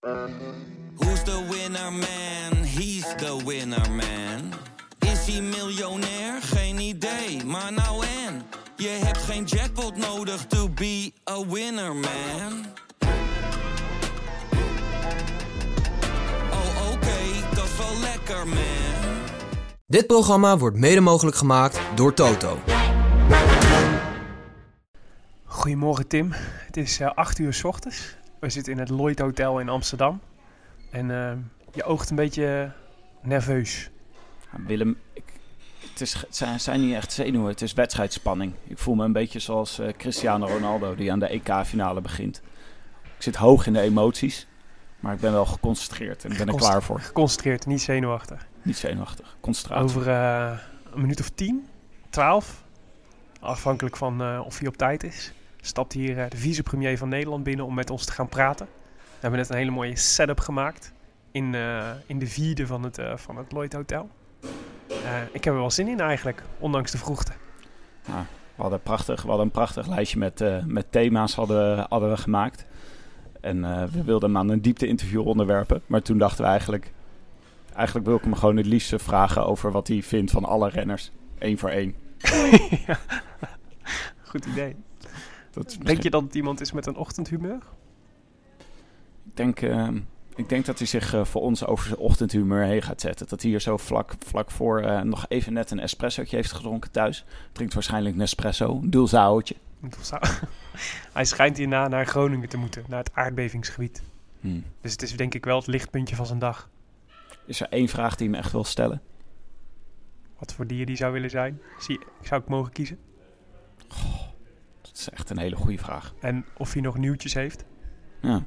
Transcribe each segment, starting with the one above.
Who's the winner man? He's the winner man. Is hij miljonair? Geen idee, maar nou en. Je hebt geen jackpot nodig to be a winner man. Oh oké, dat is wel lekker man. Dit programma wordt mede mogelijk gemaakt door Toto. Goedemorgen Tim, het is eh 8 uur s ochtends. We zitten in het Lloyd Hotel in Amsterdam. En eh, je oogt een beetje nerveus. Willem, ik, het, is, het zijn, zijn niet echt zenuwen, het is wedstrijdspanning. Ik voel me een beetje zoals eh, Cristiano Ronaldo die aan de EK-finale begint. Ik zit hoog in de emoties, maar ik ben wel geconcentreerd en ik ben er klaar voor. Geconcentreerd, niet zenuwachtig. Niet zenuwachtig, concentratie. Over eh, een minuut of 10, 12, afhankelijk van of hij op tijd is, stapt hier eh, de vicepremier van Nederland binnen om met ons te gaan praten. We hebben net een hele mooie setup gemaakt in, eh, in de vierde van het, eh, van het Lloyd Hotel. Ik heb er wel zin in eigenlijk, ondanks de vroegte. Ja, we, hadden prachtig, we hadden een prachtig lijstje met, met thema's hadden, hadden we gemaakt. En we wilden hem aan een diepte-interview onderwerpen. Maar toen dachten we eigenlijk... Eigenlijk wil ik hem gewoon het liefste vragen over wat hij vindt van alle renners. Eén voor één. Ja. Goed idee. Dat Denk je dat het iemand is met een ochtendhumeur? Ik denk, eh, ik denk dat hij zich eh, voor ons over zijn ochtendhumeur heen gaat zetten. Dat hij hier zo vlak, vlak voor eh, nog even net een espressootje heeft gedronken thuis. Drinkt waarschijnlijk Nespresso, een dulzaootje. Of zo. Hij schijnt hierna naar Groningen te moeten, naar het aardbevingsgebied. Hmm. Dus het is denk ik wel het lichtpuntje van zijn dag. Is er één vraag die hij me echt wil stellen? Wat voor dier die zou willen zijn. Zie, zou ik mogen kiezen. Dat is echt een hele goede vraag. En of hij nog nieuwtjes heeft. Ja.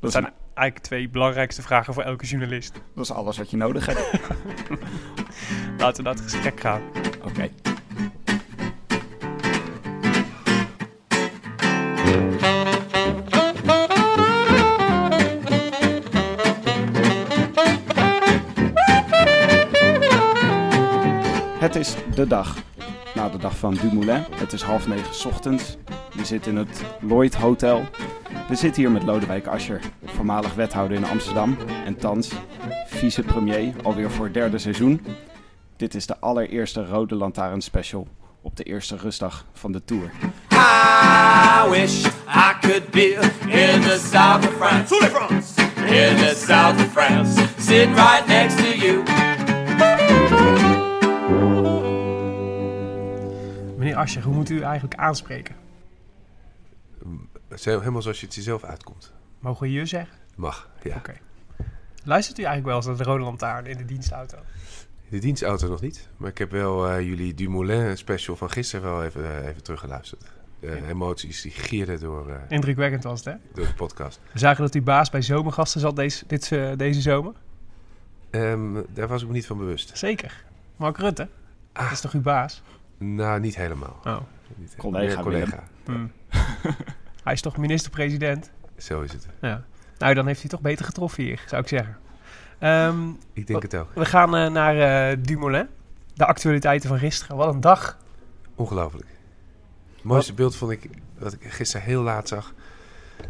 Dat zijn eigenlijk twee belangrijkste vragen voor elke journalist. dat is alles wat je nodig hebt. Laten we naar het gesprek gaan. Oké. Het is de dag. Na de dag van Dumoulin. Het is half negen 's ochtends. We zitten in het Lloyd Hotel. We zitten hier met Lodewijk Asscher, voormalig wethouder in Amsterdam. En thans vicepremier, alweer voor het derde seizoen. Dit is de allereerste Rode Lantaarn special op de eerste rustdag van de Tour. I wish I could be in the south of France. In the south of France. Sitting right next to you. Meneer Ascher, hoe moet u eigenlijk aanspreken? Helemaal zoals je het jezelf uitkomt. Mogen we je zeggen? Mag, ja. Oké. Luistert u eigenlijk wel eens naar de Rode Lantaarn in de dienstauto? De dienstauto nog niet. Maar ik heb wel eh, jullie Dumoulin special van gisteren wel even, eh, even teruggeluisterd. De emoties die gierden door, eh, Indrukwekkend was het, hè? door de podcast. We zagen dat uw baas bij zomergasten zat deze, dit, deze zomer. Ehm, daar was ik me niet van bewust. Zeker. Mark Rutte, Ah. dat is toch uw baas? Nou, niet helemaal. Oh. Niet, Collega, meer collega. Hmm. Hij is toch minister-president? Zo is het. Ja. Nou, dan heeft hij toch beter getroffen hier, zou ik zeggen. Ehm, Ik denk het ook. we gaan eh, naar eh, Dumoulin. De actualiteiten van gisteren. Wat een dag. Ongelooflijk. Het mooiste beeld vond ik, dat ik gisteren heel laat zag.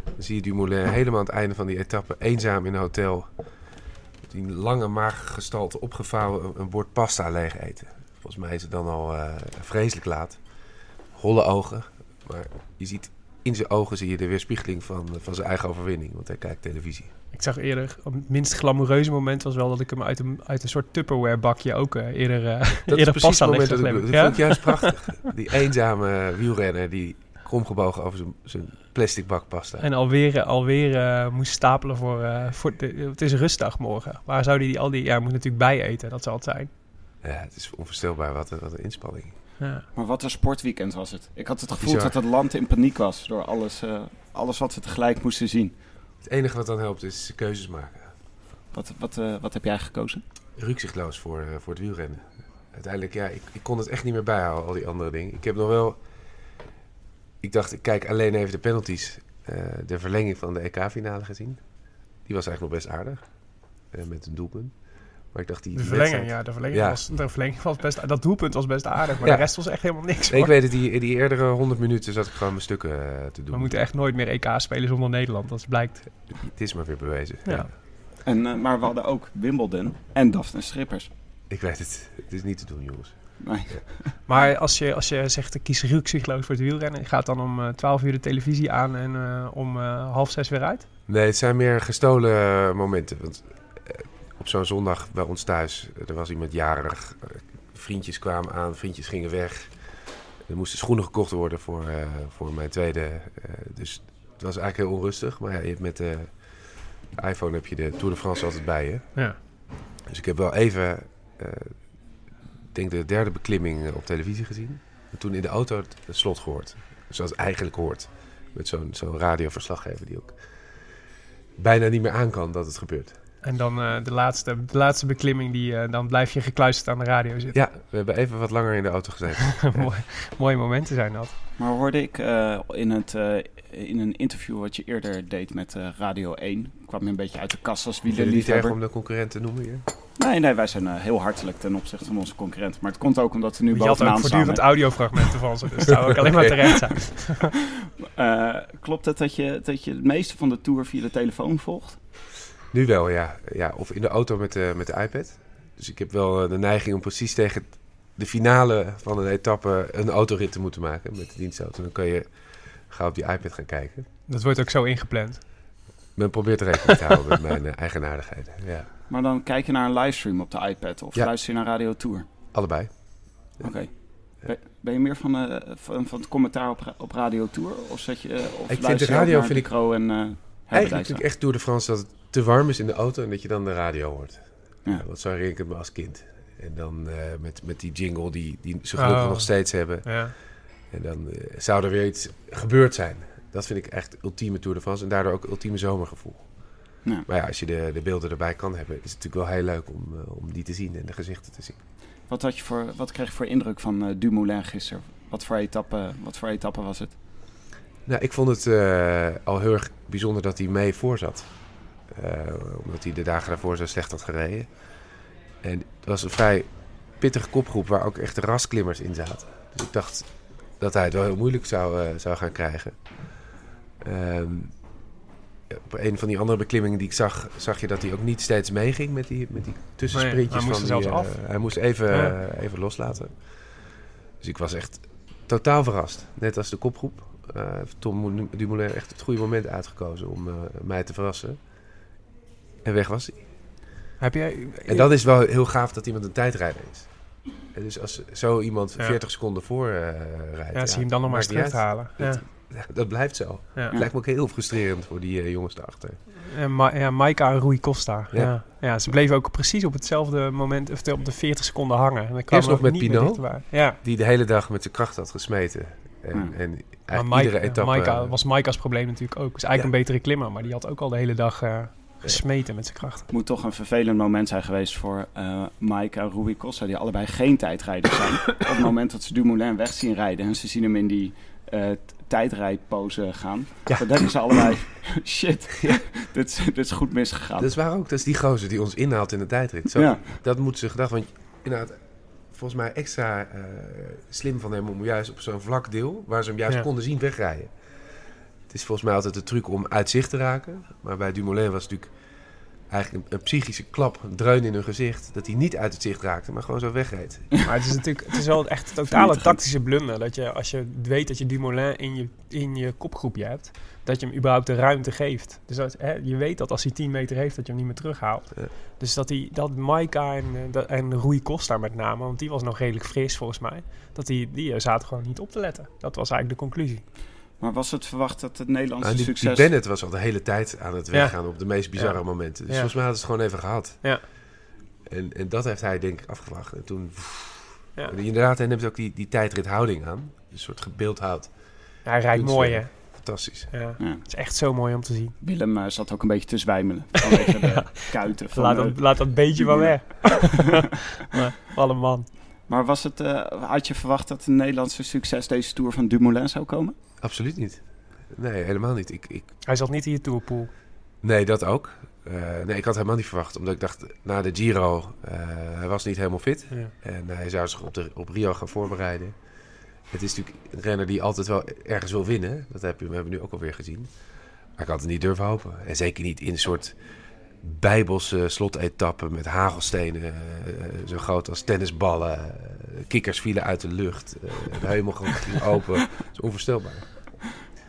Dan zie je Dumoulin helemaal aan het einde van die etappe, eenzaam in een hotel. Met die lange magergestalte opgevouwen, een, een bord pasta leeg eten. Volgens mij is het dan al eh, vreselijk laat. Holle ogen. Maar je ziet in zijn ogen zie je de weerspiegeling van, van zijn eigen overwinning. Want hij kijkt televisie. Ik zag eerder, het minst glamoureuze moment was wel dat ik hem uit een, uit een soort Tupperware bakje ook eh, eerder, eh Dat eerder leeg moment dat ik. Dat ja? vond ik juist prachtig. Die eenzame wielrenner die kromgebogen over zijn, zijn plastic bak pasta. En alweer, alweer eh, moest stapelen voor, eh, voor de, het is rustdag morgen. Waar zou hij die al die, ja, moet natuurlijk bij eten, dat zal het zijn. Ja, het is onvoorstelbaar wat een, wat een inspanning. Ja. Maar wat een sportweekend was het. Ik had het gevoel Bizar. dat het land in paniek was door alles, eh, alles wat we tegelijk moesten zien. Het enige wat dan helpt is keuzes maken. Wat, wat, eh, wat heb jij gekozen? Rukzichtloos voor, eh, voor het wielrennen. Uiteindelijk, ja, ik, ik kon het echt niet meer bijhouden, al die andere dingen. Ik heb nog wel... Ik dacht, ik kijk alleen even de penalties. eh, de verlenging van de EK-finale gezien. Die was eigenlijk nog best aardig. eh, met een doelpunt. Maar ik dacht, die De wedstrijd- verlenging, ja, de verlenging, Ja. Was, de verlenging was best... Dat doelpunt was best aardig, maar Ja. de rest was echt helemaal niks, Nee, ik weet het, die, die eerdere 100 minuten zat ik gewoon mijn stukken eh, te doen. We moeten echt nooit meer EK spelen zonder Nederland, dat blijkt. Het is maar weer bewezen. Ja. Ja. En, eh, maar we hadden ook Wimbledon en Daphne Schippers. Ik weet het. Het is niet te doen, jongens. Nee. Maar als je, als je zegt, ik kies rukzichtloos voor het wielrennen... gaat dan om eh 12 uur de televisie aan en eh, om eh, half zes weer uit? Nee, het zijn meer gestolen eh, momenten. Want eh, op zo'n zondag bij ons thuis, eh, er was iemand jarig. eh, vriendjes kwamen aan, vriendjes gingen weg. Er moesten schoenen gekocht worden voor, eh, voor mijn tweede. dus het was eigenlijk heel onrustig. Maar ja, je hebt met de iPhone heb je de Tour de France altijd bij je. Ja. Dus ik heb wel even, ik denk de derde beklimming op televisie gezien. En toen in de auto het, het slot gehoord. Zoals het eigenlijk hoort. Met zo'n zo'n radioverslaggever die ook bijna niet meer aan kan dat het gebeurt. En dan eh, de, laatste, de laatste beklimming, die, eh, dan blijf je gekluisterd aan de radio zitten. Ja, we hebben even wat langer in de auto gezeten. Mooi, mooie momenten zijn dat. Maar hoorde ik eh, in, het, eh, in een interview wat je eerder deed met eh, Radio 1, kwam je een beetje uit de kast als je het niet erg om de concurrent te noemen hier? Nee, nee, wij zijn eh, heel hartelijk ten opzichte van onze concurrent. Maar het komt ook omdat we nu Je had ook bovenaan staan. voortdurend hè. audiofragmenten van ze, dus zou ook alleen maar terecht zijn. Eh, klopt het dat je, dat je het meeste van de Tour via de telefoon volgt? Nu wel, ja. ja of in de auto met de, met de iPad. Dus ik heb wel eh, de neiging om precies tegen de finale van een etappe een autorit te moeten maken met de dienstauto. Dan kan je gauw op die iPad gaan kijken. Dat wordt ook zo ingepland. Men probeert er rekening te houden met mijn eh, eigenaardigheden. Ja, Maar dan kijk je naar een livestream op de iPad of Ja. luister je naar Radio Tour? allebei. Oké. Ben, ben je meer van, eh, van, van het commentaar op, op Radio Tour? Of, zet je, eh, of vind luister de radio vind ik- en eh Eigenlijk vind ik echt door de France dat het te warm is in de auto en dat je dan de radio hoort. Ja. Ja. Want zo herinner ik het me als kind. En dan eh, met, met die jingle die, die ze gelukkig Oh. nog steeds hebben. Ja. En dan eh, zou er weer iets gebeurd zijn. Dat vind ik echt ultieme Tour de France en daardoor ook ultieme zomergevoel. Ja. Maar ja, als je de, de beelden erbij kan hebben, is het natuurlijk wel heel leuk om, eh, om die te zien en de gezichten te zien. Wat, had je voor, wat kreeg je voor indruk van eh, Dumoulin gisteren? Wat voor, etappe, wat voor etappe was het? Nou, ik vond het eh, al heel erg bijzonder dat hij mee voor zat. Eh, omdat hij de dagen daarvoor zo slecht had gereden. En het was een vrij pittige kopgroep waar ook echt de rasklimmers in zaten. Dus ik dacht dat hij het wel heel moeilijk zou, eh, zou gaan krijgen. Ehm, op een van die andere beklimmingen die ik zag, zag je dat hij ook niet steeds meeging met die, met die tussensprintjes. Nee, hij moest van die, zelfs eh, af. hij moest even, Ja. even loslaten. Dus ik was echt totaal verrast. Net als de kopgroep. Heeft Tom Dumoulin echt het goede moment uitgekozen om mij te verrassen. En weg was hij. Heb jij... En dat is wel heel gaaf dat iemand een tijdrijder is. En dus als zo iemand Ja. 40 seconden voor eh, rijdt... Ja, zie je hem dan nog maar terug halen. uit. Ja. Dat, dat blijft zo. Ja. Het lijkt me ook heel frustrerend voor die eh, jongens daarachter. En Ma ja, Maika en Rui Costa. Ja. Ja. Ja. ze bleven ook precies op hetzelfde moment, of op de 40 seconden hangen. En dan Eerst nog met Pinot. Ja, Die de hele dag met zijn kracht had gesmeten. En, Ja. en maar iedere etappe... Maika was Maika's probleem natuurlijk ook. Is eigenlijk Ja. een betere klimmer, maar die had ook al de hele dag eh, gesmeten met zijn kracht. Het moet toch een vervelend moment zijn geweest voor eh Mike en Rui Costa, die allebei geen tijdrijders zijn. Op het moment dat ze Dumoulin weg zien rijden en ze zien hem in die eh, tijdrijdpose gaan, Ja. dan denken ze allebei, shit, dit, is, dit is goed misgegaan. Dat is waar ook. Dat is die gozer die ons inhaalt in de tijdrit. Zo, ja. Dat moet ze gedacht. Want inderdaad, volgens mij extra eh, slim van hem om juist op zo'n vlak deel, waar ze hem juist Ja. konden zien, wegrijden. Het is volgens mij altijd de truc om uit zicht te raken. Maar bij Dumoulin was het natuurlijk eigenlijk een, een psychische klap, een dreun in hun gezicht, dat hij niet uit het zicht raakte, maar gewoon zo wegreed. Maar het is natuurlijk het is wel echt een totale tactische blunder. Dat je, als je weet dat je Dumoulin in je, in je kopgroepje hebt, dat je hem überhaupt de ruimte geeft. Dus dat, hè, je weet dat als hij 10 meter heeft, dat je hem niet meer terughaalt. Ja. Dus dat, die, dat Maika en, eh, dat, en Rui Costa met name, want die was nog redelijk fris volgens mij, dat die, die eh, zaten gewoon niet op te letten. Dat was eigenlijk de conclusie. Maar was het verwacht dat het Nederlandse Nou, die, die succes... Bennett was al de hele tijd aan het weggaan op de meest bizarre Ja. momenten. Dus Ja. volgens mij hadden ze het gewoon even gehad. Ja. En, en dat heeft hij denk ik afgewacht. En toen... Ja. En inderdaad, hij neemt ook die, die tijdrithouding aan. Een soort gebeeldhouwd. Hij rijdt mooi, hè? Fantastisch. Ja. Ja. Het is echt zo mooi om te zien. Willem eh, zat ook een beetje te zwijmelen vanwege de kuiten. Van, Laat eh, dat, laat dat beetje maar weg. maar, wat een man. Maar was het, eh, had je verwacht dat een Nederlandse succes deze Tour van Dumoulin zou komen? Absoluut niet. Nee, helemaal niet. Ik, ik, Hij zat niet in je tourpool. nee, dat ook. Eh, nee, ik had helemaal niet verwacht. Omdat ik dacht, na de Giro, eh, hij was niet helemaal fit. Ja. En hij zou zich op, de, op Rio gaan voorbereiden. Het is natuurlijk een renner die altijd wel ergens wil winnen. Dat heb je, we hebben we nu ook alweer gezien. Maar ik had het niet durven hopen. En zeker niet in een soort bijbelse slotetappe met hagelstenen. eh, zo groot als tennisballen. Eh, kikkers vielen uit de lucht. eh, de hemel ging open. Het is onvoorstelbaar.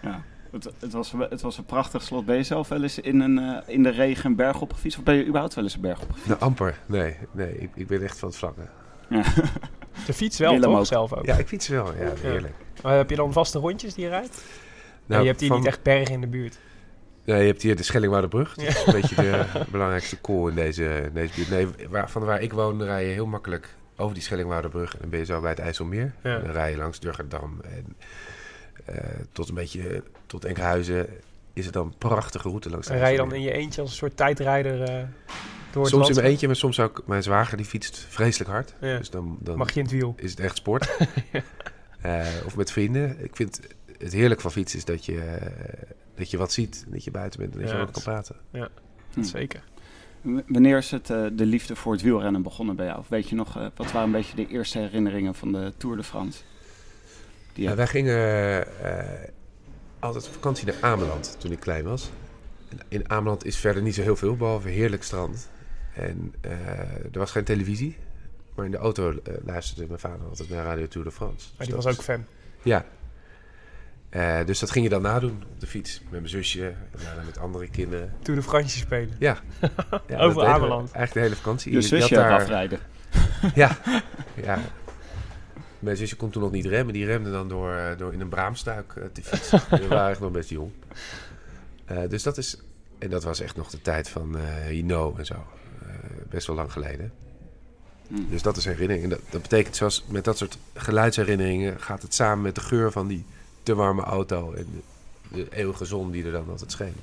Ja. Het, het, was, het was een prachtig slot. Ben je zelf wel eens in, een, eh, in de regen een berg opgefietst? Of ben je überhaupt wel eens een berg opgefietst? Nou, amper. Nee, nee ik, ik ben echt van het vlakke. De fiets wel, Willem toch? ook. Zelf ook. Ja, ik fiets wel. Ja, heerlijk. Maar heb je dan vaste rondjes die je rijdt? Nou, je hebt hier van- niet echt bergen in de buurt. Nee, je hebt hier de Schellingwouderbrug. Dat is een beetje de belangrijkste kool in deze, in deze buurt. Nee, waar, van waar ik woon rij je heel makkelijk over die Schellingwouderbrug. En dan ben je zo bij het IJsselmeer. En dan rij je langs Durgerdam. En eh, tot een beetje tot Enkhuizen is het dan een prachtige route langs de En rij je dan in je eentje als een soort tijdrijder eh, door het Soms land? in mijn eentje, maar soms ook mijn zwager die fietst vreselijk hard. Ja. Dus dan, dan Mag je in het wiel? is het echt sport. Eh, of met vrienden. Ik vind het heerlijk van fietsen is dat je, dat je wat ziet. Dat je buiten bent en dat Ja, je wat kan praten. Hm. Zeker. W- Wanneer is het, eh, de liefde voor het wielrennen begonnen bij jou? Of weet je nog, eh, wat waren een beetje de eerste herinneringen van de Tour de France? Die Ja, wij gingen eh, altijd op vakantie naar Ameland toen ik klein was. En in Ameland is verder niet zo heel veel, behalve heerlijk strand. En eh, er was geen televisie. Maar in de auto luisterde mijn vader altijd naar Radio Tour de France. Maar Dus die was ook fan. Ja. Eh, dus dat ging je dan nadoen op de fiets. Met mijn zusje en daarna met andere kinderen. Tour de France spelen. Ja. Over Ameland. Eigenlijk de hele vakantie. je Je- je had zusje daar- afrijden. Ja, ja. Mijn zusje kon toen nog niet remmen. Die remde dan door, eh, door in een braamstuik eh, te fietsen. We waren echt nog best jong. Eh, dus dat is... En dat was echt nog de tijd van eh Hino en zo. Eh, best wel lang geleden. Hmm. Dus dat is herinnering. En dat, dat betekent, zoals met dat soort geluidsherinneringen... gaat het samen met de geur van die te warme auto... en de, de eeuwige zon die er dan altijd scheen.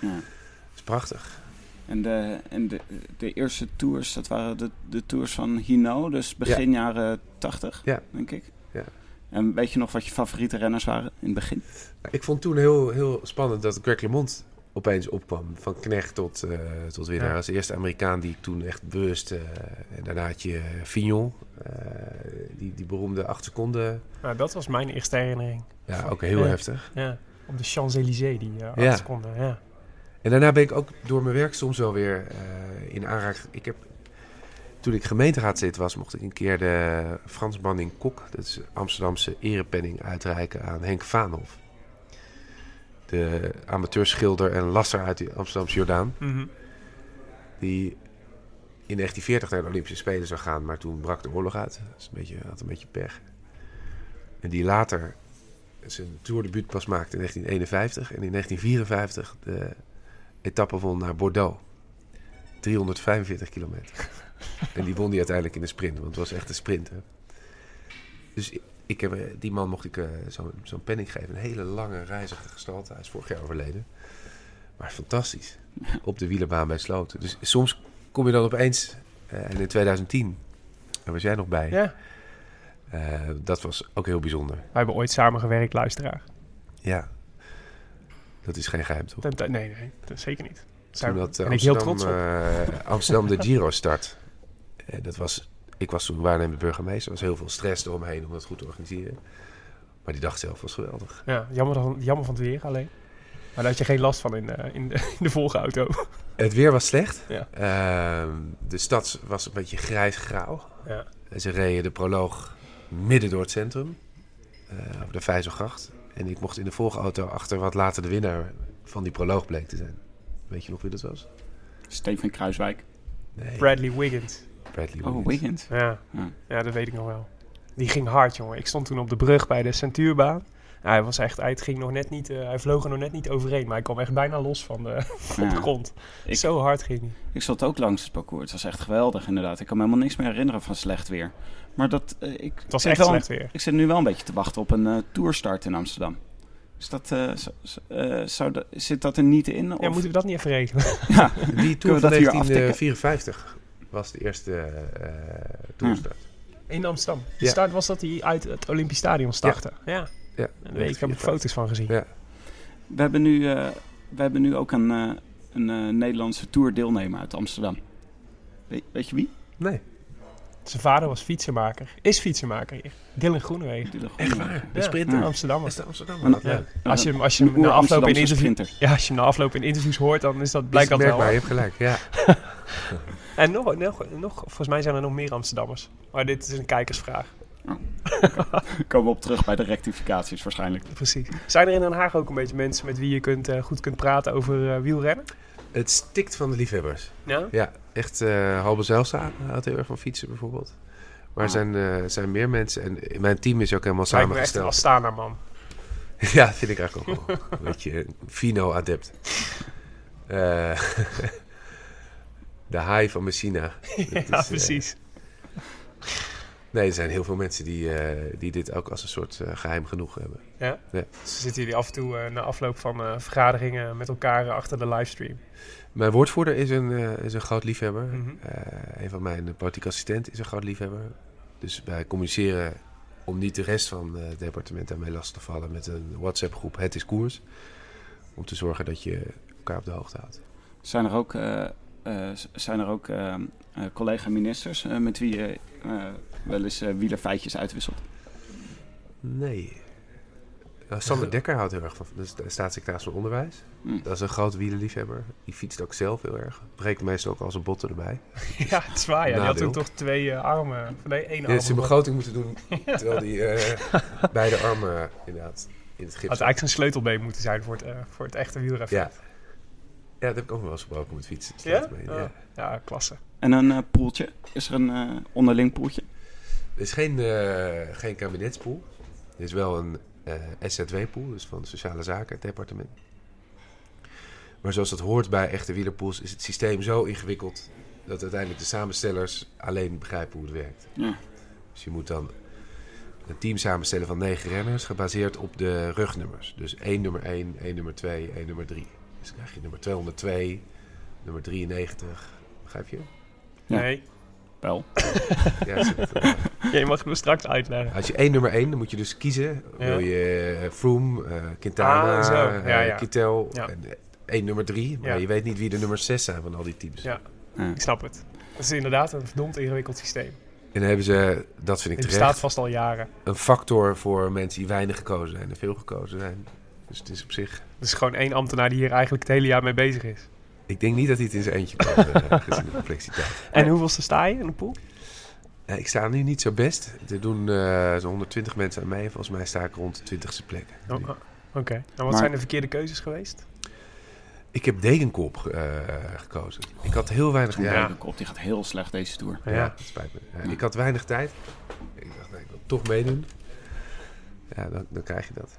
Ja. Dat is prachtig. En, de, en de, de eerste tours, dat waren de, de tours van Hino, dus begin jaren 80, Ja. denk ik. Ja. En weet je nog wat je favoriete renners waren in het begin? Nou, ik vond toen heel, heel spannend dat Greg LeMond opeens opkwam. Van knecht tot, eh, tot winnaar. Ja. Als de eerste Amerikaan die ik toen echt bewust... eh, en daarna had je Fignon. eh, die, die beroemde 8 seconden. Nou, dat was mijn eerste herinnering. Ja, ook heel Ja. heftig. Ja. Op de Champs-Élysées, die uh, Ja. seconden. Ja. En daarna ben ik ook door mijn werk soms wel weer eh, in aanraking... Ik heb, toen ik gemeenteraadslid was, mocht ik een keer de Frans Banning Kok... dat is Amsterdamse erepenning uitreiken aan Henk Vaanhoff. De amateurschilder en lasser uit de Amsterdamse Jordaan. Mhm. die in 1940 naar de Olympische Spelen zou gaan, maar toen brak de oorlog uit. Dat is een beetje, had een beetje pech. En die later zijn tourdebuut pas maakte in 1951 en in 1954 de etappe won naar Bordeaux. 345 kilometer. en die won die uiteindelijk in de sprint, want het was echt een sprint. Hè. Dus ik, ik heb, eh, die man mocht ik eh, zo'n zo'n penning geven. Een hele lange, reizige gestalte. Hij is vorig jaar overleden. Maar fantastisch. Op de wielerbaan bij Sloten. Dus soms kom je dan opeens... eh, en in 2010, daar was jij nog bij. ja. Eh, dat was ook heel bijzonder. Wij hebben ooit samen gewerkt, luisteraar. Ja. Dat is geen geheim, toch? Nee, nee, dat zeker niet. Daar Toen dat eh, ben ik heel trots op. eh, Amsterdam de Giro start. En dat was, ik was toen waarnemend burgemeester. Er was heel veel stress eromheen om dat goed te organiseren. Maar die dag zelf was geweldig. Ja, jammer, dan, jammer van het weer alleen. Maar daar had je geen last van in, eh, in, de, in de volgauto. Het weer was slecht. Ja. Ehm, de stad was een beetje grijs-grauw. Ja. En ze reden de proloog midden door het centrum. eh over de Vijzelgracht. En ik mocht in de volgauto achter wat later de winnaar van die proloog bleek te zijn. Weet je nog wie dat was? Steven Kruiswijk. Nee, Bradley Wiggins. Bradley Oh, Wiggins. Wiggins. Ja. Ja. ja, dat weet ik nog wel. Die ging hard, jongen. Ik stond toen op de brug bij de Centuurbaan. Hij, was echt, hij, ging nog net niet, eh, hij vloog er nog net niet overheen, maar hij kwam echt bijna los van de, van de Ja. grond. Ik- Zo hard ging hij. Ik zat ook langs het parcours. Het was echt geweldig, inderdaad. Ik kan me helemaal niks meer herinneren van slecht weer. Maar dat, eh, ik, Het was zit echt wel- slecht weer. Ik zit nu wel een beetje te wachten op een eh tourstart in Amsterdam. Is dat, eh, zo- zo- eh, zou dat- zit dat er niet in? Of? Ja, moeten we dat niet even regelen? Ja, Die Tour van dat hier aftikken? 1954 was de eerste eh toerstart. In Amsterdam. De Ja. start was dat hij uit het Olympisch Stadion startte. Ja. Ja, En daar heb ik 1954. foto's van gezien. Ja. we hebben nu, eh, we hebben nu ook een, eh, een eh, Nederlandse tour-deelnemer uit Amsterdam. Weet, weet je wie? Nee, Zijn vader was fietsenmaker. Is fietsenmaker hier. Dylan Groenewegen. Dylan echt waar. De Ja, sprinter. Amsterdammer. Is de Ja. Ja. Als je, hem- als je hem na afloop in oer-Amsterdamse interview, sprinter. ja, als je hem na afloop in interviews hoort, dan is dat, blijkt dat wel. merkbaar, je hebt gelijk. Ja. En nog, nog, nog, volgens mij zijn er nog meer Amsterdammers. Maar dit is een kijkersvraag. Komen we op terug bij de rectificaties waarschijnlijk. Precies. Zijn er in Den Haag ook een beetje mensen met wie je kunt, eh, goed kunt praten over eh, wielrennen? Het stikt van de liefhebbers. Ja? Ja, echt. eh Halbe Zijlstra houdt heel erg van fietsen bijvoorbeeld. Maar er Ah. zijn, eh, zijn meer mensen. En mijn team is ook helemaal Lijkt me echt een samengesteld. Astana man. Ja, vind ik eigenlijk ook wel. Een beetje een Fino-adept. Eh, de haai van Messina. Ja, is, eh, precies. nee, er zijn heel veel mensen die, die dit ook als een soort eh, geheim genoeg hebben. Ja? Ja. Dus zitten jullie af en toe na afloop van vergaderingen met elkaar achter de livestream. Mijn woordvoerder is een, eh, is een groot liefhebber. Mhm. Eh, een van mijn politieke assistenten is een groot liefhebber. Dus wij communiceren om niet de rest van eh, het departement daarmee last te vallen met een WhatsApp-groep Het is Koers. Om te zorgen dat je elkaar op de hoogte houdt. Zijn er ook, zijn er ook eh, eh, collega-ministers met wie je wel eens wielerfeitjes uitwisselt? Nee. Nou, Sander Dekker houdt heel erg van de sta- staatssecretaris van Onderwijs. Hm. Dat is een groot wielerliefhebber. Die fietst ook zelf heel erg. Breekt meestal ook al zijn botten erbij. ja, het is waar. Ja. Die had toen toch twee eh, armen. Nee, één arm. ze een begroting moeten doen terwijl die eh, beide armen inderdaad in het gips had eigenlijk zijn sleutelbeen moeten zijn voor het, eh, voor het echte wielrennen. Ja. Ja, dat heb ik ook nog wel eens gebroken met fietsen. Ja? Ja. Ja, klasse. En een eh, poeltje? Is er een eh, onderling poeltje? Er is geen, eh, geen kabinetspool. Er is wel een eh, SZW-pool, dus van Sociale Zaken, het departement. Maar zoals dat hoort bij echte wielerpools, is het systeem zo ingewikkeld dat uiteindelijk de samenstellers alleen begrijpen hoe het werkt. Ja. Dus je moet dan een team samenstellen van negen renners, gebaseerd op de rugnummers. Dus één nummer 1, één nummer 2, één nummer 3. Dus dan krijg je nummer 202, nummer 93. Begrijp je? Nee, Wel. Ja, eh, je mag het me straks uitleggen. Als je één nummer één, dan moet je dus kiezen. Ja. Wil je eh, Froome, eh, Quintana, Ah, zo. Ja, eh, ja. Kittel Ja. en eh, één nummer drie. Maar Ja. je weet niet wie de nummers zes zijn van al die teams. Ja. Ja. Ik snap het. Het is inderdaad een verdomd ingewikkeld systeem. En dan hebben ze, dat vind ik Het terecht, bestaat vast al jaren. een factor voor mensen die weinig gekozen zijn en veel gekozen zijn. Dus het is op zich... Het is gewoon één ambtenaar die hier eigenlijk het hele jaar mee bezig is. Ik denk niet dat hij het in zijn eentje kan, eh, gezien de complexiteit. En hoeveelste sta je in de pool? Eh, ik sta nu niet zo best. Er doen eh, zo'n 120 mensen aan mee. Volgens mij sta ik rond de 20ste plek. Oh, oh, Oké. En wat Maar- zijn de verkeerde keuzes geweest? Ik heb Degenkop eh, gekozen. Ik had heel weinig... Ja, Degenkop, die gaat heel slecht deze tour. Ja, Ja. het spijt me. Ja, Ja. Ik had weinig tijd. Ik dacht, nee, ik wil toch meedoen. Ja, dan, dan krijg je dat.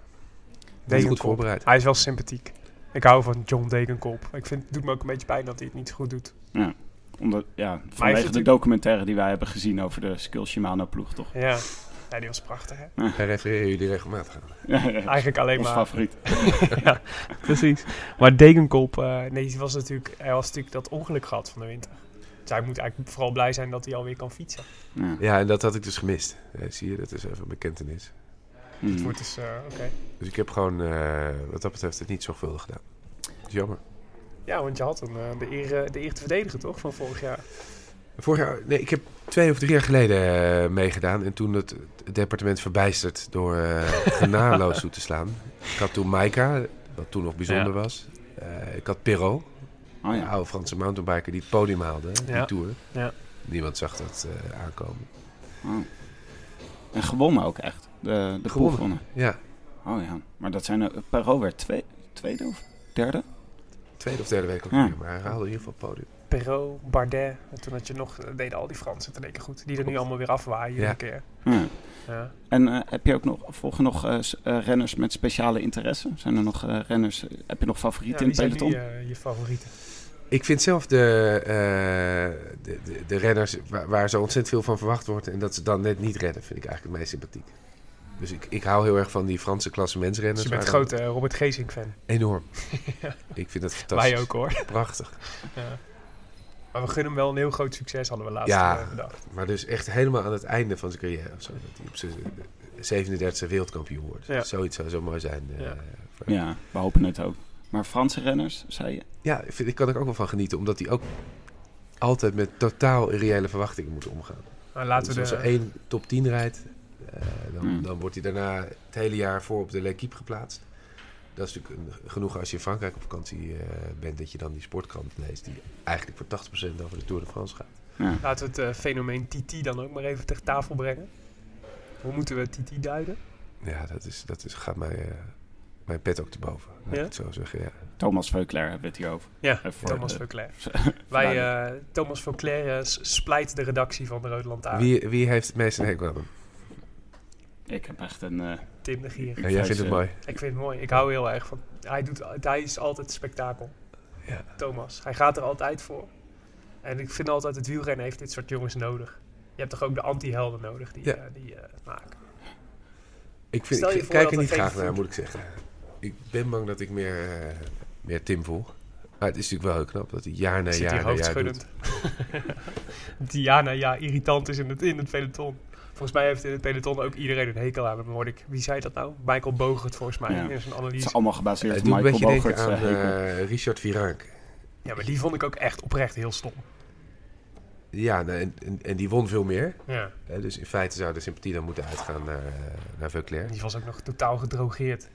Degenkop. goed voorbereid. Hij is wel sympathiek. Ik hou van John Degenkop. Ik vind, het doet me ook een beetje pijn dat hij het niet zo goed doet. Omdat, ja, vanwege de natuurlijk- documentaire die wij hebben gezien over de Skill Shimano ploeg, toch? Ja. ja, die was prachtig hè. Daar refereren jullie regelmatig aan. Eigenlijk alleen Ons maar. favoriet. Precies. Maar Degenkop, eh, nee, die was natuurlijk, hij was natuurlijk dat ongeluk gehad van de winter. Dus hij moet eigenlijk vooral blij zijn dat hij alweer kan fietsen. Ja. Ja, en dat had ik dus gemist. Ja, zie je, dat is even een bekentenis. Hmm. Het wordt dus, eh, oké. Dus ik heb gewoon, eh, wat dat betreft, het niet zorgvuldig gedaan. Dat is jammer. Ja, want je had een, eh, de, eer, de eer te verdedigen toch, van vorig jaar. Vorig jaar, nee, ik heb twee of drie jaar geleden eh, meegedaan. En toen het, het departement verbijsterd door eh genadeloos toe te slaan. Ik had toen Maika, wat toen nog bijzonder Ja. was. Eh, ik had Perrault, Oh een ja. oude Franse mountainbiker die het podium haalde, die Ja. Tour. Ja. Niemand zag dat eh, aankomen. Oh. En gewonnen ook echt. De, de Gewonnen. gewonnen. Ja, Oh ja. Maar dat zijn er... Perot werd twee, tweede of derde? Tweede of derde week ook Ja. maar hij haalde in ieder geval het podium. Perrault, Bardet. En toen had je nog, eh, deden al die Fransen het in één keer goed. Die er nu allemaal weer afwaaien Ja. een keer. Ja. Ja. En eh, heb je ook nog, volgen nog eh, eh, renners met speciale interesse? Zijn er nog eh, renners, heb je nog favorieten Ja, in het zijn peloton? eh, je favorieten? Ik vind zelf de, eh, de, de, de renners waar, waar zo ontzettend veel van verwacht wordt en dat ze dan net niet redden, vind ik eigenlijk het meest sympathiek. Dus ik, ik hou heel erg van die Franse klassementsrenners. Dus je bent grote eh, Robert Geesink fan. dan- Enorm. Ja. Ik vind het fantastisch. Wij ook hoor. Prachtig. Ja. Maar we gunnen hem wel een heel groot succes, hadden we laatst Ja. eh, bedacht. Maar dus echt helemaal aan het einde van zijn carrière. Of zo, dat hij op zijn 37e wereldkampioen wordt. Ja. Zoiets zou zo mooi zijn. eh, Ja. voor- Ja, we hopen het ook. Maar Franse renners, zei je? ja, ik, vind, ik kan er ook wel van genieten. Omdat hij ook altijd met totaal irreële verwachtingen moet omgaan. Nou, laten dus we als de, er één top 10 rijdt, eh, dan, Hmm. dan wordt hij daarna het hele jaar voor op de L'Equipe geplaatst. Dat is natuurlijk een, genoeg als je in Frankrijk op vakantie eh, bent, dat je dan die sportkrant leest, die eigenlijk voor 80% over de Tour de France gaat. Ja. laten we het eh, fenomeen TT dan ook maar even ter tafel brengen. Hoe moeten we TT duiden? Ja, dat, is, dat is, gaat mij, eh, mijn pet ook te boven. Ik Ja? het zo zeggen, ja. Thomas Veuclair hebben we het hier over. Ja, voor Thomas de- Veuclair. Wij, eh, Thomas Veuclair eh, splijt de redactie van de Rode Lantaarn. Wie, wie heeft het meest een hekel aan hem? Ik heb echt een... eh, Tim de Gier. Ja, Ik jij vindt het mooi. Ik vind het mooi. Ik hou heel erg van. Hij, doet, hij is altijd spektakel. Ja. Thomas. Hij gaat er altijd voor. En ik vind altijd, het wielrennen heeft dit soort jongens nodig. Je hebt toch ook de anti-helden nodig die, Ja. eh, die eh, het maken. Ik, vind, ik kijk er niet graag naar, voet- moet ik zeggen. Ik ben bang dat ik meer, meer Tim voel. Maar het is natuurlijk wel heel knap dat hij jaar na Zit jaar na jaar doet. die ja na ja irritant is in het, in het peloton. Volgens mij heeft in het peloton ook iedereen een hekel aan hem. hoorde ik. Wie zei dat nou? Michael Bogert volgens mij Ja. in zijn het analyse. is allemaal gebaseerd Het op doet een Michael beetje denken Bogert's aan eh, eh, Richard Virank. Ja, maar die vond ik ook echt oprecht heel stom. Ja, nou, en, en, en die won veel meer. Ja. Hè, dus in feite zou de sympathie dan moeten uitgaan naar, uh, naar Veuclair. Die was ook nog totaal gedrogeerd.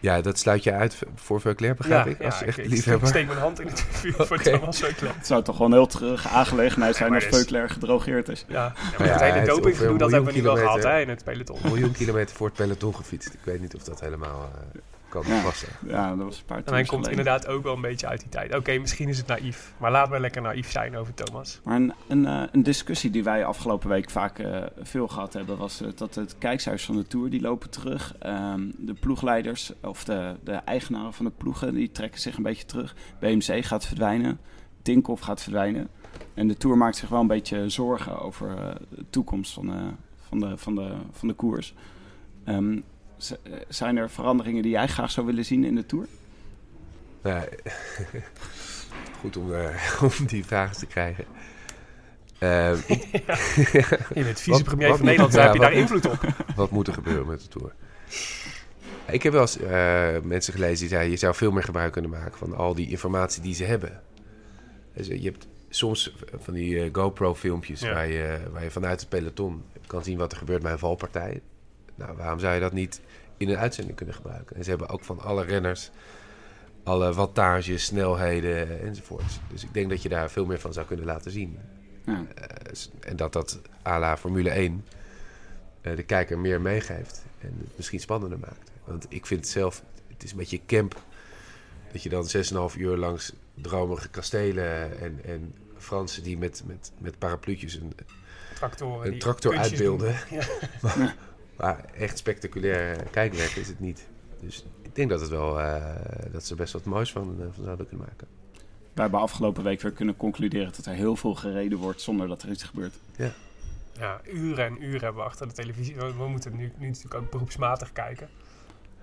Ja, dat sluit je uit voor Veuclair, begrijp ik? Als je echt ik, steek mijn hand in het vuur voor Oké. Thomas Veuclair. Het zou toch wel een heel terug aangelegenheid zijn als Veuclair gedrogeerd is. Ja, ja, maar Ja, het hij hele dopinggedoe, dat hebben we nu wel gehad hè, in het peloton. Een miljoen kilometer voor het peloton gefietst. Ik weet niet of dat helemaal eh, kan Ja. passen. Ja, dat was een paar En hij komt geleden. inderdaad ook wel een beetje uit die tijd. Oké, misschien is het naïef. Maar laten we lekker naïef zijn over Thomas. Maar een, een, eh, een discussie die wij afgelopen week vaak eh, veel gehad hebben, was eh, dat het kijkshuis van de Tour, die lopen terug. Ehm, de ploegleiders, of de, de eigenaren van de ploegen, die trekken zich een beetje terug. BMC gaat verdwijnen, Tinkoff gaat verdwijnen. En de Tour maakt zich wel een beetje zorgen over eh, de toekomst van, eh, van, de, van, de, van de koers. Ehm, eh, zijn er veranderingen die jij graag zou willen zien in de Tour? Nou, goed om, eh, om die vragen te krijgen. Eh, ik- Je bent vicepremier van Nederland, heb je daar invloed op. wat moet er gebeuren met de Tour? Ik heb wel eens eh, mensen gelezen die zeiden... je zou veel meer gebruik kunnen maken van al die informatie die ze hebben. Dus, eh, je hebt soms van die eh, GoPro-filmpjes... Ja. Waar, je, waar je vanuit het peloton kan zien wat er gebeurt bij een valpartij. Nou, waarom zou je dat niet in een uitzending kunnen gebruiken? En ze hebben ook van alle renners... alle wattages, snelheden enzovoorts. Dus ik denk dat je daar veel meer van zou kunnen laten zien. Ja. Eh, en dat dat à la Formule 1 eh, de kijker meer meegeeft en het misschien spannender maakt. Want ik vind het zelf, het is een beetje camp dat je dan 6,5 uur langs dromerige kastelen en, en Fransen die met, met, met parapluutjes een, Tractoren een tractor uitbeelden. Ja. maar, maar echt spectaculair kijkwerk is het niet. Dus ik denk dat, het wel, eh, dat ze er best wat moois van, eh, van zouden kunnen maken. Wij hebben afgelopen week weer kunnen concluderen dat er heel veel gereden wordt zonder dat er iets gebeurt. ja, uren en uren hebben we achter de televisie. We, moeten nu, nu natuurlijk ook beroepsmatig kijken.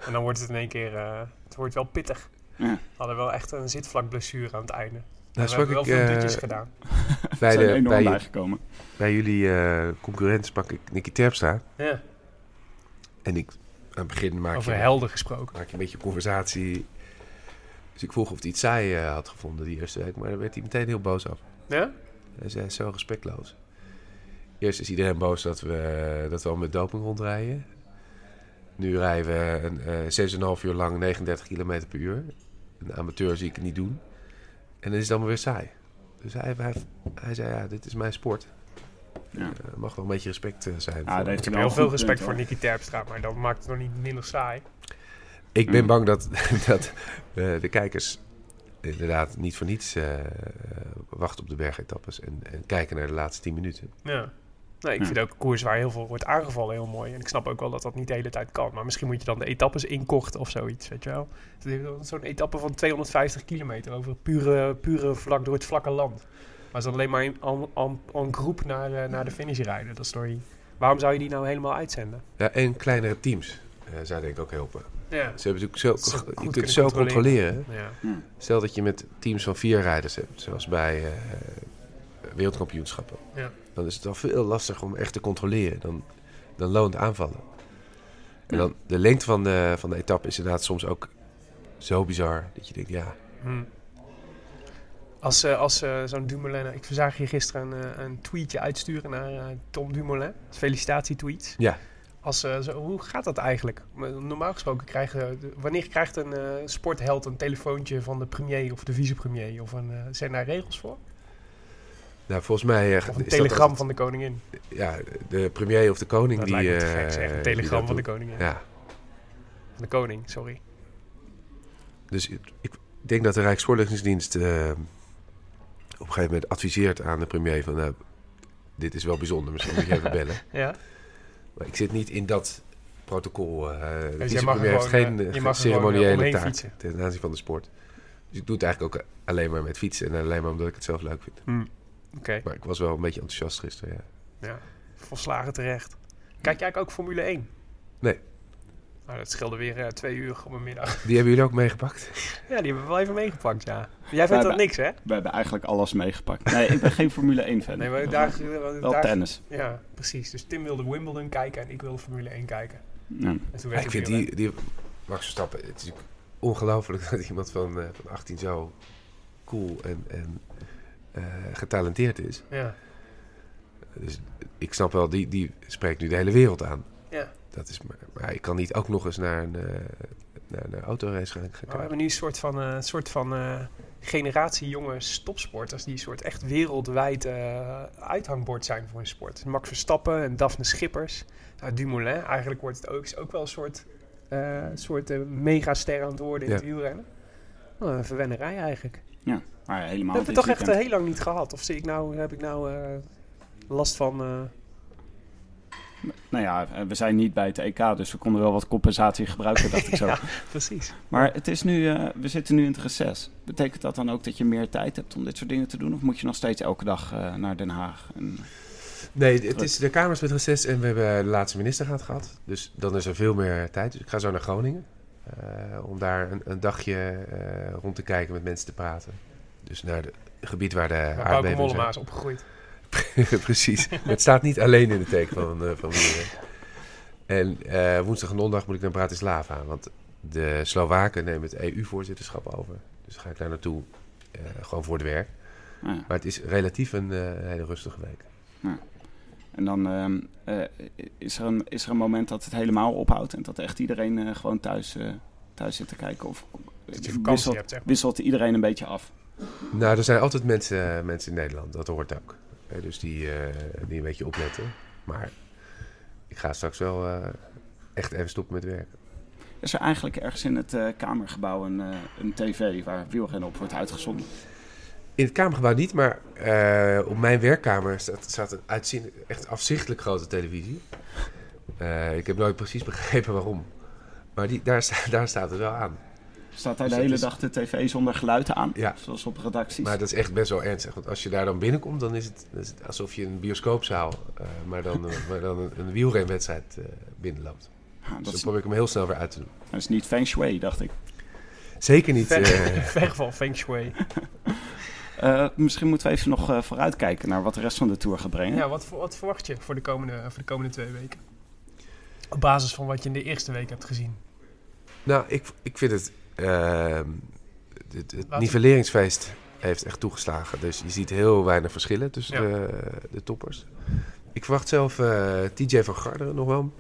En dan wordt het in één keer, eh, het wordt wel pittig. Ja. We hadden wel echt een zitvlakblessure aan het einde. Nou, we hebben wel sprak veel ik, dutjes gedaan. bij, zijn de, enorm bij, bijgekomen. bij jullie eh concurrent sprak ik Nicky Terpstra. Ja, En ik, aan het begin maak over je, helden gesproken. maak je een beetje conversatie. Dus ik vroeg of hij het saai eh, had gevonden die eerste week. Maar daar werd hij meteen heel boos af. Ja? Hij zei, zo respectloos. Eerst is iedereen boos dat we, dat we al met doping rondrijden. Nu rijden we een, eh 6,5 uur lang 39 km per uur. Een amateur zie ik het niet doen. En dan is het allemaal weer saai. Dus hij, hij, hij zei, ja, dit is mijn sport. Ja. Er mag wel een beetje respect eh, zijn. Ja, dat heeft Ik heb wel heel veel respect voor. Nicky Terpstra, maar dat maakt het nog niet minder saai. Ik ben Mm. bang dat, dat eh, de kijkers inderdaad niet voor niets eh, wachten op de bergetappes en, en kijken naar de laatste 10 minuten. Ja. Nee, ik Ja. vind ook een koers waar heel veel wordt aangevallen heel mooi. En ik snap ook wel dat dat niet de hele tijd kan. Maar misschien moet je dan de etappes inkorten of zoiets, weet je wel. Zo'n etappe van 250 kilometer over pure, pure vlak, door het vlakke land. Maar ze alleen maar aan groep naar, eh, naar de finish rijden. Dat die- Waarom zou je die nou helemaal uitzenden? Ja, en kleinere teams eh, zou denk ik ook helpen. Ja. Ze hebben natuurlijk zo, je kunt het zo controleren. controleren. ja. Stel dat je met teams van vier rijders hebt, zoals bij eh, wereldkampioenschappen. Ja. Dan is het wel veel lastiger om echt te controleren. Dan, dan loont aanvallen. En dan de lengte van de, van de etappe is inderdaad soms ook zo bizar. Dat je denkt, ja, Hm. Als, eh, als eh, zo'n Dumoulin... Ik zag hier gisteren een, eh, een tweetje uitsturen naar eh, Tom Dumoulin. Felicitatietweets. Ja. Als, eh, zo, hoe gaat dat eigenlijk? Normaal gesproken krijgen... wanneer krijgt een eh, sportheld een telefoontje van de premier of de vicepremier? Of een, eh, zijn daar regels voor? Nou, volgens mij... eh, Of een is dat telegram altijd- van de koningin? Ja, de premier of de koning Dat die... lijkt me eh, gek. Een telegram van de koningin. Ja, Van de koning, sorry. dus ik, denk dat de Rijksvoorlichtingsdienst eh, op een gegeven moment adviseert aan de premier van... nou, dit is wel bijzonder, misschien moet je even bellen. Ja? Maar ik zit niet in dat protocol. eh de Dus vicepremier heeft geen eh, eh, er eh, ceremoniële taak fietsen. ten aanzien van de sport. Dus ik doe het eigenlijk ook alleen maar met fietsen en alleen maar omdat ik het zelf leuk vind. Hm. Oké, Maar ik was wel een beetje enthousiast gisteren, ja. ja. Volslagen terecht. Kijk jij ook Formule 1? Nee. Nou, dat scheelde weer eh, twee uur op een middag. Die hebben jullie ook meegepakt? Ja, die hebben we wel even meegepakt, ja. Jij vindt dat hebben- niks, hè? We hebben eigenlijk alles meegepakt. Nee, ik ben geen Formule 1 fan. Nee, maar daar... Wel daar tennis. ja, precies. Dus Tim wilde Wimbledon kijken en ik wilde Formule 1 kijken. Ja. En toen Ja, werd ik vind die, die Max Verstappen, het is natuurlijk ongelooflijk dat iemand van, eh, van 18 zo cool en, en eh, getalenteerd is. Ja, Dus ik snap wel, die, die spreekt nu de hele wereld aan. Dat is, maar, maar ik kan niet ook nog eens naar een, eh, naar een autorace gaan, we hebben nu een soort van, eh, soort van eh, generatie jonge topsporters... die een soort echt wereldwijd eh, uithangbord zijn voor hun sport. Max Verstappen en Daphne Schippers. Nou, Dumoulin, eigenlijk wordt het ook, is ook wel een soort, eh soort megaster aan het worden in Ja. het wielrennen. Oh, een verwennerij eigenlijk. Ja, maar helemaal We hebben dit het toch echt heel lang niet gehad. Of zie ik nou, heb ik nou eh, last van... Nou ja, eh, we zijn niet bij het EK, dus we konden wel wat compensatie gebruiken, dacht ik zo. Ja. precies. Maar het is nu, eh, we zitten nu in het reces. Betekent dat dan ook dat je meer tijd hebt om dit soort dingen te doen? Of moet je nog steeds elke dag eh, naar Den Haag? En, Nee, het is de Kamers met reces en we hebben de laatste ministerraad gehad. Dus dan is er veel meer tijd. Dus ik ga zo naar Groningen. eh, om daar een, een dagje eh, rond te kijken met mensen te praten. Dus naar het gebied waar de Waar Mollema zijn. is opgegroeid. Precies. Maar het staat niet alleen in de teken van, eh van. En eh, woensdag en donderdag moet ik naar Bratislava. Want de Slowaken nemen het EU-voorzitterschap over. Dus ga ik daar naartoe. eh, gewoon voor het werk. ja. Maar het is relatief een eh, hele rustige week. En dan ehm, eh, is, er een, is er een moment dat het helemaal ophoudt en dat echt iedereen eh, gewoon thuis, eh, thuis zit te kijken? Of wisselt, hebt, wisselt iedereen een beetje af? Nou, er zijn altijd mensen, mensen in Nederland. Dat hoort ook. Dus die, eh, die een beetje opletten. Maar ik ga straks wel eh, echt even stoppen met werken. Is er eigenlijk ergens in het eh, Kamergebouw een, een tv waar wielrennen op wordt uitgezonden? In het kamergebouw niet, maar op mijn werkkamer staat, staat een uitzien, echt afzichtelijk grote televisie. Ik heb nooit precies begrepen waarom. Maar die, daar, daar staat het wel aan. Staat daar Dus de het hele is- dag de tv zonder geluid aan? Ja. Zoals op redacties? Maar dat is echt best wel ernstig. Want als je daar dan binnenkomt, dan is het, dan is het alsof je een bioscoopzaal, eh, maar dan, eh, maar dan een, een wielrenwedstrijd eh, binnenloopt. Ja, dat, Dus is, dan probeer ik hem heel snel weer uit te doen. dat is niet feng shui, dacht ik. Zeker niet. Ver, eh, van Feng Shui. Eh, misschien moeten we even nog eh, vooruitkijken naar wat de rest van de tour gaat brengen. Ja, wat, wat verwacht je voor de, komende, voor de komende twee weken? Op basis van wat je in de eerste week hebt gezien. Nou, ik, ik vind het. Ehm, het, het nivelleringsfeest heeft echt toegeslagen. Dus je ziet heel weinig verschillen tussen Ja. de, de toppers. Ik verwacht zelf eh, TJ van Garderen nog wel.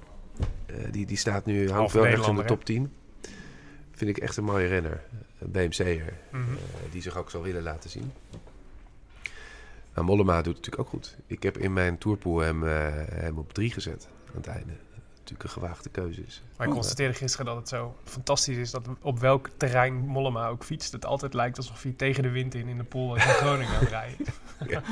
Eh, die, die staat nu, hangt wel ergens in de top 10. Vind ik echt een mooie renner. Een BMC'er. Eh, die zich ook zal willen laten zien. Nou, Mollema doet het natuurlijk ook goed. Ik heb in mijn tourpool hem, hem op drie gezet aan het einde. Natuurlijk een gewaagde keuze is. Maar ik constateerde gisteren dat het zo fantastisch is dat op welk terrein Mollema ook fietst. Het altijd lijkt alsof hij tegen de wind in in de pool in Groningen aan het rijden.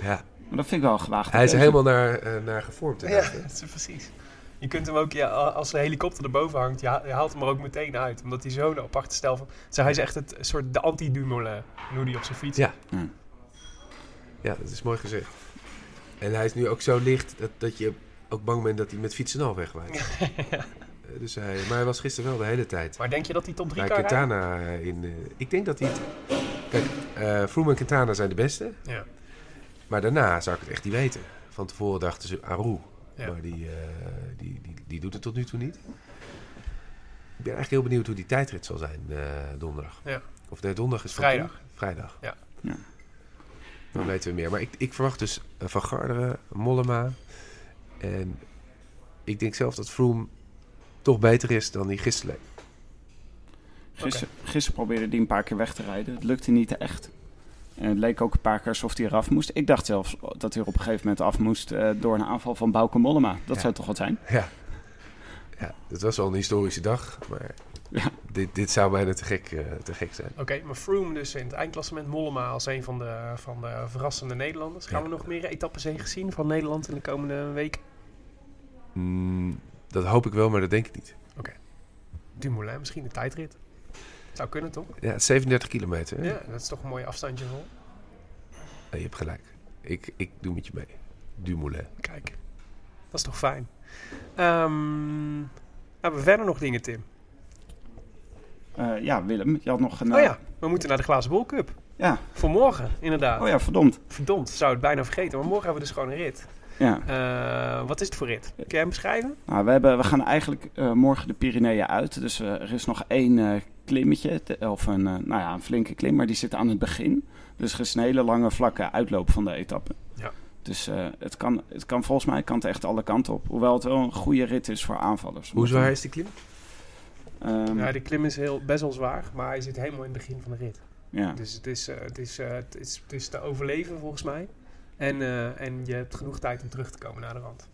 Ja, Maar dat vind ik wel een gewaagde hij is er helemaal naar, eh, naar gevormd. Ja, dat is precies. Je kunt hem ook, ja, als de helikopter erboven hangt, je, ha- je haalt hem er ook meteen uit. Omdat hij zo'n aparte stijl van... Zo, hij is echt het soort de anti-Dumoulin, hoe hij op zijn fiets. Ja. Ja. Ja, dat is mooi gezegd. En hij is nu ook zo licht dat, dat je ook bang bent dat hij met fietsen al wegwaait. Eh, dus hij, maar hij was gisteren wel de hele tijd. Maar denk je dat hij top 3 Bij kan? Quintana in... eh, ik denk dat hij... het- Kijk, eh Froome en Quintana zijn de beste. Ja. Maar daarna zou ik het echt niet weten. Van tevoren dachten ze Aru. Ja. Maar die, eh, die, die, die doet het tot nu toe niet. Ik ben eigenlijk heel benieuwd hoe die tijdrit zal zijn eh, donderdag. Ja. Of nee, donderdag is Vrijdag. Vrijdag. Ja. Ja. Dan weten we meer. Maar ik, ik verwacht dus Van Garderen, Mollema. En ik denk zelf dat Froome toch beter is dan die gisteren. Gisteren, gisteren probeerde hij een paar keer weg te rijden. Het lukte niet echt. En het leek ook een paar keer alsof hij eraf moest. Ik dacht zelfs dat hij er op een gegeven moment af moest eh, door een aanval van Bauke Mollema. Dat Ja. zou toch wat zijn? Ja. ja, het was wel een historische dag. Maar Ja. dit, dit zou bijna te gek, eh, te gek zijn. Oké, maar Froome dus in het eindklassement. Mollema als een van de, van de verrassende Nederlanders. Gaan Ja. we nog meer etappes heen gezien van Nederland in de komende week? Mm, dat hoop ik wel, maar dat denk ik niet. Dumoulin, misschien de tijdrit. Zou kunnen, toch? Ja, 37 kilometer. hè? Ja, dat is toch een mooi afstandje vol. Nee, je hebt gelijk. Ik, ik doe met je mee. Dumoulin. Kijk, dat is toch fijn. Ehm, hebben we verder nog dingen, Tim? Eh, ja, Willem, je had nog een... Oh eh, ja, we moeten naar de Glazen Bol Cup. ja. Voor morgen, inderdaad. Oh ja, verdomd. Verdomd, zou het bijna vergeten. Maar morgen hebben we dus gewoon een rit. Ja. Eh, wat is het voor rit? Kun jij hem beschrijven? Nou, we, hebben, we gaan eigenlijk eh, morgen de Pyreneeën uit. Dus eh, er is nog één eh, klimmetje, te- of een, eh, nou ja, een flinke klim, maar die zit aan het begin. Dus er is een hele lange vlakke uitloop van de etappe. Ja. Dus eh, het, kan, het kan volgens mij kan het echt alle kanten op. Hoewel het wel een goede rit is voor aanvallers. Hoe zwaar is die klim? Ehm, Ja, de klim is heel, best wel zwaar, maar hij zit helemaal in het begin van de rit. ja. Dus het is, eh, het is, eh, het is, het is te overleven volgens mij. En, eh, en je hebt genoeg tijd om terug te komen naar de rand.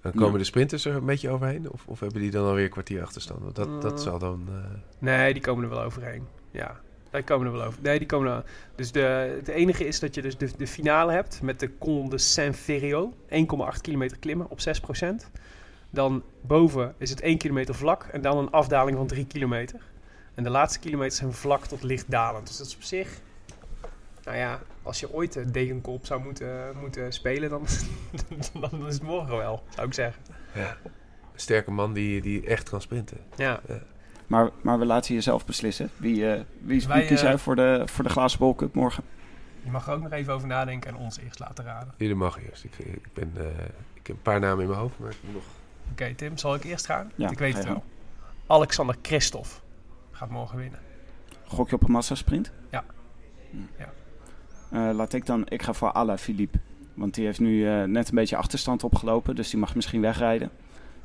Dan komen Ja. de sprinters er een beetje overheen? Of, of hebben die dan alweer een kwartier achterstand? Want dat, dat Mm. zal dan... eh, Nee, die komen er wel overheen. Ja, die komen er wel over. Nee, die komen er. Dus de, het enige is dat je dus de, de finale hebt met de Col de Saint-Ferriot. 1,8 kilometer klimmen op 6%. Dan boven is het 1 kilometer vlak en dan een afdaling van 3 kilometer. En de laatste kilometers zijn vlak tot licht dalend. Dus dat is op zich... Nou ja, als je ooit de degenkop zou moeten, moeten spelen, dan, dan is het morgen wel, zou ik zeggen. ja, een sterke man die, die echt kan sprinten. Ja, maar, maar we laten je zelf beslissen. Wie, eh, wie, wie kies eh, voor voor de, voor de Glazen Bol Cup morgen? je mag er ook nog even over nadenken en ons eerst laten raden. Jullie mag eerst. Ik, ik, ben, eh, ik heb een paar namen in mijn hoofd, maar ik moet nog... Oké, Tim, zal ik eerst gaan? Ja, ik weet het wel. Alexander Christophe gaat morgen winnen. Gok je op een massasprint? Ja. Hm. Ja. Eh, laat ik dan, ik ga voor Ala Philippe. Want die heeft nu eh, net een beetje achterstand opgelopen, dus die mag misschien wegrijden.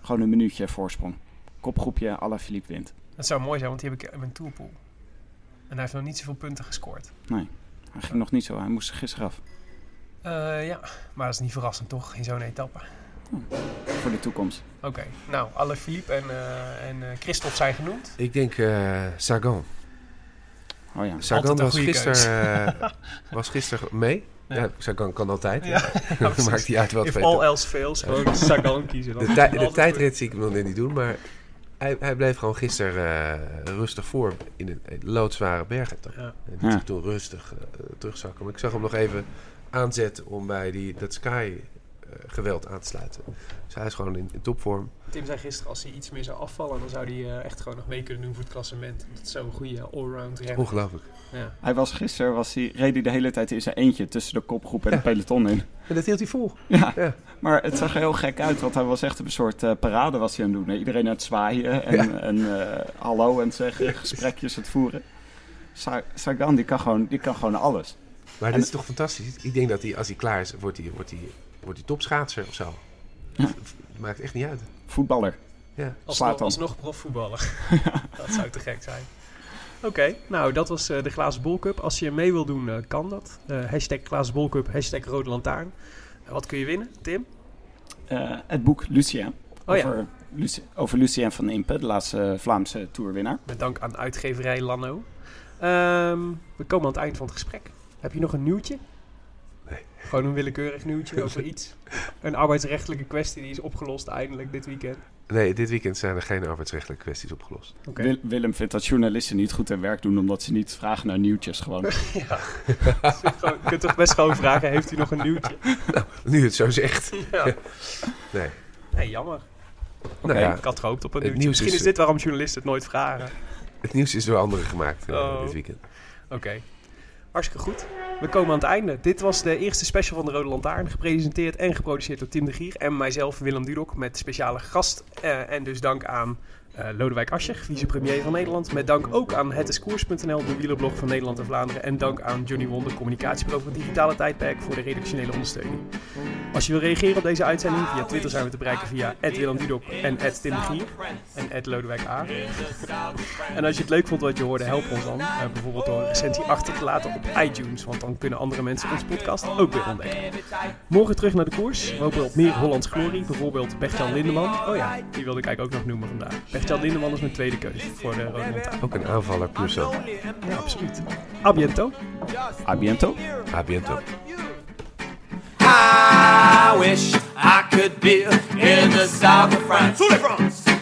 Gewoon een minuutje voorsprong. Kopgroepje, Ala Philippe wint. Dat zou mooi zijn, want die heb ik in mijn tourpool. En hij heeft nog niet zoveel punten gescoord. Hij ging nog niet zo, hij moest er gisteren af. Eh, ja, maar dat is niet verrassend toch, in zo'n etappe. Voor de toekomst. Oké, nou, alle Philippe en, eh en eh, Christophe zijn genoemd. Ik denk eh, Sagan. Oh ja. Sagan was gisteren, eh, was gisteren mee. Ja. Ja. Sagan kan altijd. Ja, Ja. Maakt niet uit wat If all else fails, gewoon Sagan kiezen. Dan De, tij- de tijdrit zie ik hem nog niet doen, maar hij, hij bleef gewoon gisteren eh, rustig voor in een, loodzware goed. Ja. En die Ja. zich toen rustig eh, terugzakken. Maar ik zag hem nog even aanzetten om bij die, dat Sky geweld aan te sluiten. Dus hij is gewoon in, in topvorm. Tim zei gisteren, als hij iets meer zou afvallen, dan zou hij eh, echt gewoon nog mee kunnen doen voor het klassement. Dat is zo'n goede allround renner. Ongelooflijk. Ja. Hij was gisteren, was hij, reed hij de hele tijd in zijn eentje tussen de kopgroep en het peloton in. En dat hield hij vol. Ja, Ja. maar het zag er heel gek uit, want hij was echt een soort eh, parade was hij aan het doen. Iedereen aan het zwaaien en, en eh, hallo het zeggen, gesprekjes aan het voeren. Sa- Sagan, die kan, gewoon, die kan gewoon alles. Maar En- dit is toch fantastisch? Ik denk dat hij, als hij klaar is, wordt hij, wordt hij, wordt hij topschaatser of zo. Ja. Maakt echt niet uit. Voetballer. Ja. Alsnog, Zlatan. alsnog profvoetballer. dat zou te gek zijn. Oké, nou dat was eh, de Glazen Bol Cup. Als je mee wil doen, eh, kan dat. Eh hashtag Glazen Bol Cup, hashtag Rode Lantaarn. Wat kun je winnen, Tim? Eh, het boek Lucien. Oh ja. over, Luci- over Lucien van Impe, de laatste Vlaamse toerwinnaar. Met dank aan uitgeverij Lano. Ehm, we komen aan het eind van het gesprek. Heb je nog een nieuwtje? Gewoon een willekeurig nieuwtje over iets. Een arbeidsrechtelijke kwestie die is opgelost eindelijk dit weekend. Nee, dit weekend zijn er geen arbeidsrechtelijke kwesties opgelost. Wil- Willem vindt dat journalisten niet goed hun werk doen omdat ze niet vragen naar nieuwtjes gewoon. Ja. Gewoon- je kunt toch best gewoon vragen, heeft u nog een nieuwtje? Nu het zo zegt. Ja. Nee. Nee, jammer. Nou ja, Ik had gehoopt op een nieuwtje. nieuws Misschien is- is dit waarom journalisten het nooit vragen. het nieuws is door anderen gemaakt eh, Oh. dit weekend. Oké. Hartstikke goed. We komen aan het einde. Dit was de eerste special van de Rode Lantaarn. Gepresenteerd en geproduceerd door Tim de Gier en mijzelf, Willem Dudok. Met speciale gast. eh, en dus dank aan Eh, Lodewijk Asscher, vicepremier van Nederland. Met dank ook aan hetiskoers.nl, de wielerblog van Nederland en Vlaanderen. En dank aan Johnny Wonder, communicatiebureau van digitale tijdperk, voor de redactionele ondersteuning. Als je wil reageren op deze uitzending, via Twitter zijn we te bereiken via Willem Dudok en Tim de Gier en Lodewijk A. En als je het leuk vond wat je hoorde, help ons dan. eh, bijvoorbeeld door een recensie achter te laten op iTunes, want dan kunnen andere mensen ons podcast ook weer ontdekken. Morgen terug naar de koers. We hopen op meer Hollands glorie. Bijvoorbeeld Bertjan Lindeman. Oh ja, die wilde ik eigenlijk ook nog noemen vandaag. Bertjan Lindeman is mijn tweede keuze voor Montagne. Ook een aanvaller plus zo. Ja, absoluut. A biento. A biento. A biento. I wish I could be in the south of France.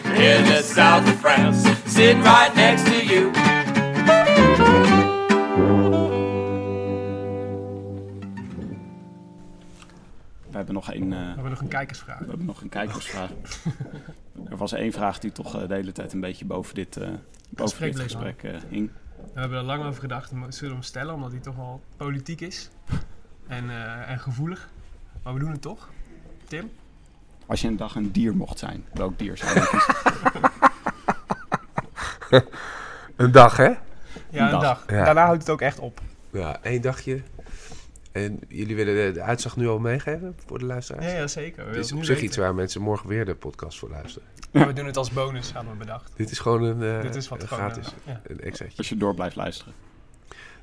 In the south of France, sitting right next to you. Hebben nog eh, We hebben nog een kijkersvraag. we hebben nog een kijkersvraag. er was één vraag die toch eh, de hele tijd een beetje boven dit, eh, boven Gesprek dit gesprek eh, hing. We hebben er lang over gedacht. We zullen hem stellen, omdat hij toch wel politiek is. En, eh, en gevoelig. Maar we doen het toch. Tim? Als je een dag een dier mocht zijn, welk dier zou je kiezen? Een dag, hè? Ja, een dag. dag. Ja. Daarna houdt het ook echt op. Ja, één dagje. En jullie willen de, de uitslag nu al meegeven voor de luisteraars? Ja, ja zeker. We Dit is op het zich iets waar mensen morgen weer de podcast voor luisteren. weten. We doen het als bonus, hadden we bedacht. Dit is gewoon een, eh, Dit is wat een gewoon, gratis, eh, ja. een extraatje. Als je door blijft luisteren.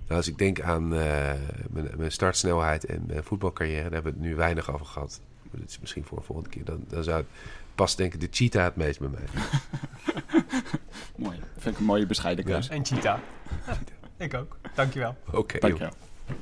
Nou, als ik denk aan eh, mijn, mijn startsnelheid en mijn voetbalcarrière, daar hebben we het nu weinig over gehad. Maar dat is misschien voor een volgende keer. Dan, dan zou het pas denk ik de cheetah het meest bij mij. Mooi. Vind ik een mooie bescheiden keuze. En Cheetah. Ja, ik ook. Dankjewel. Oké, Dank joh. je wel.